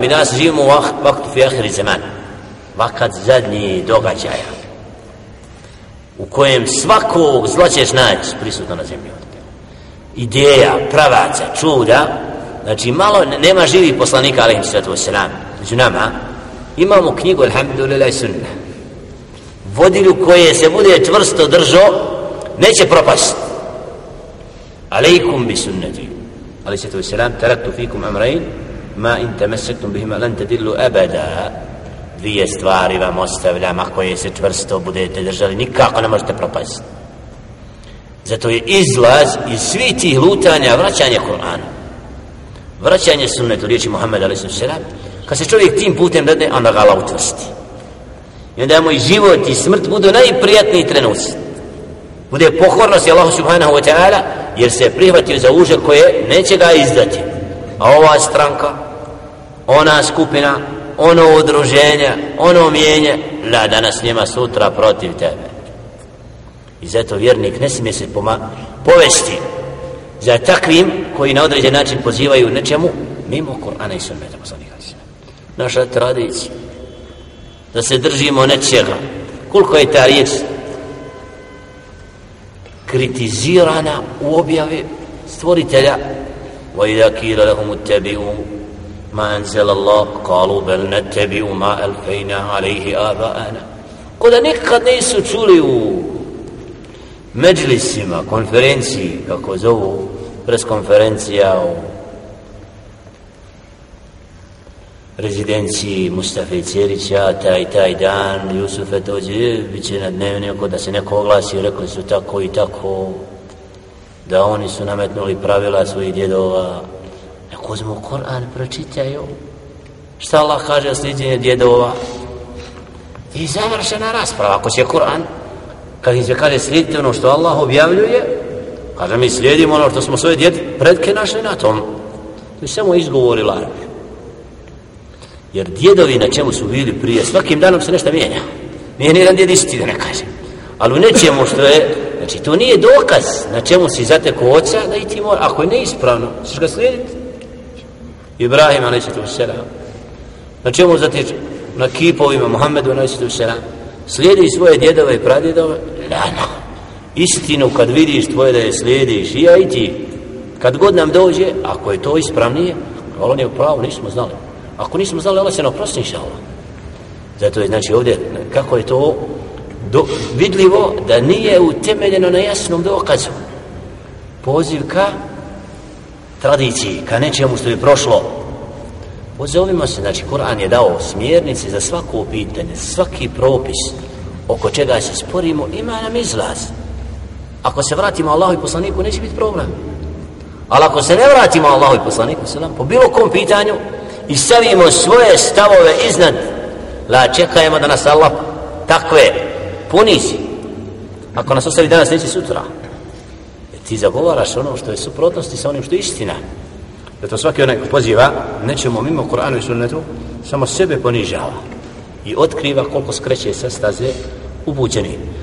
Mi danas živimo u vaktu fi ahiri zeman. Vakat zadnji događaja. U kojem svakog zla ćeš naći prisutno na zemlji. Ideja, pravaca, čuda. Znači malo, nema živih poslanika, alaihim sallatu wasalam. Među nama imamo knjigu, alhamdulillah, sunna. Vodilju koje se bude čvrsto držao, neće propast. Alaikum bi sunnati. Ali sallatu wasalam, taraktu fikum amrain, ma in temesektum bihima lan tedillu abada. Dvije stvari vam ostavljam a koje se čvrsto budete držali nikako ne možete propasti zato je izlaz iz svih tih lutanja vraćanje Kur'ana. Vraćanje sunnetu riječi Muhammed a.s. kad se čovjek tim putem dade onda ga Allah utvrsti i onda mu i život i smrt budu najprijatniji trenuci. Bude pohornost Allah subhanahu wa ta'ala jer se prihvatio za uže koje neće ga izdati. A ova stranka ona skupina, ono udruženje, ono mijenje, la danas njema sutra protiv tebe. I zato vjernik ne smije se poma povesti za takvim koji na određen način pozivaju nečemu mimo Korana i Sunneta poslanika. Naša tradicija da se držimo nečega koliko je ta riječ kritizirana u objavi stvoritelja وَإِذَا كِيلَ لَهُمُ اتَّبِعُوا ما أنزل الله قالوا بل نتبع ما ألفينا عليه آباءنا Koda nikad nisu čuli u međlisima, konferenciji, kako zovu, preskonferencija u rezidenciji Mustafa Cjerića, taj taj dan, Jusufe dođe, bit će na dnevniku da se neko oglasi, rekli su tako i tako, da oni su nametnuli pravila svojih djedova, Nek uzmu Koran, pročitaju. Šta Allah kaže o sliđenju djedova? I završena rasprava. Ako će Koran, kad im se kaže slijedite ono što Allah objavljuje, kaže mi slijedimo ono što smo svoje djed predke našli na tom. To je samo izgovori laž. Jer djedovi na čemu su bili prije, svakim danom se nešto mijenja. Nije nijedan djed isti da ne kaže. Ali u nečemu što je, znači to nije dokaz na čemu si zateko oca da i ti mora, ako je neispravno, ćeš ga slijediti. Ibrahim a.s. Na čemu zatiče? Na kipovima Muhammedu a.s. Slijedi svoje djedove i pradjedove? Lana. Istinu kad vidiš tvoje da je slijediš i ja i ti. Kad god nam dođe, ako je to ispravnije, ali on je pravo, nismo znali. Ako nismo znali, Allah se ne oprosti inša Zato je, znači, ovdje, kako je to do, vidljivo da nije utemeljeno na jasnom dokazu. Poziv ka tradiciji, ka nečemu što je prošlo. Pozovimo se, znači, Kur'an je dao smjernice za svako pitanje, svaki propis oko čega se sporimo, ima nam izlaz. Ako se vratimo Allahu i poslaniku, neće biti problem. Ali ako se ne vratimo Allahu i poslaniku, selam, po bilo kom pitanju, i stavimo svoje stavove iznad, la čekajemo da nas Allah takve punizi. Ako nas ostavi danas, neće sutra ti zagovaraš ono što je suprotnosti sa onim što je istina. Zato svaki onaj ko poziva, nečemu mimo Koranu i Sunnetu, samo sebe ponižava i otkriva koliko skreće sa staze ubuđeni.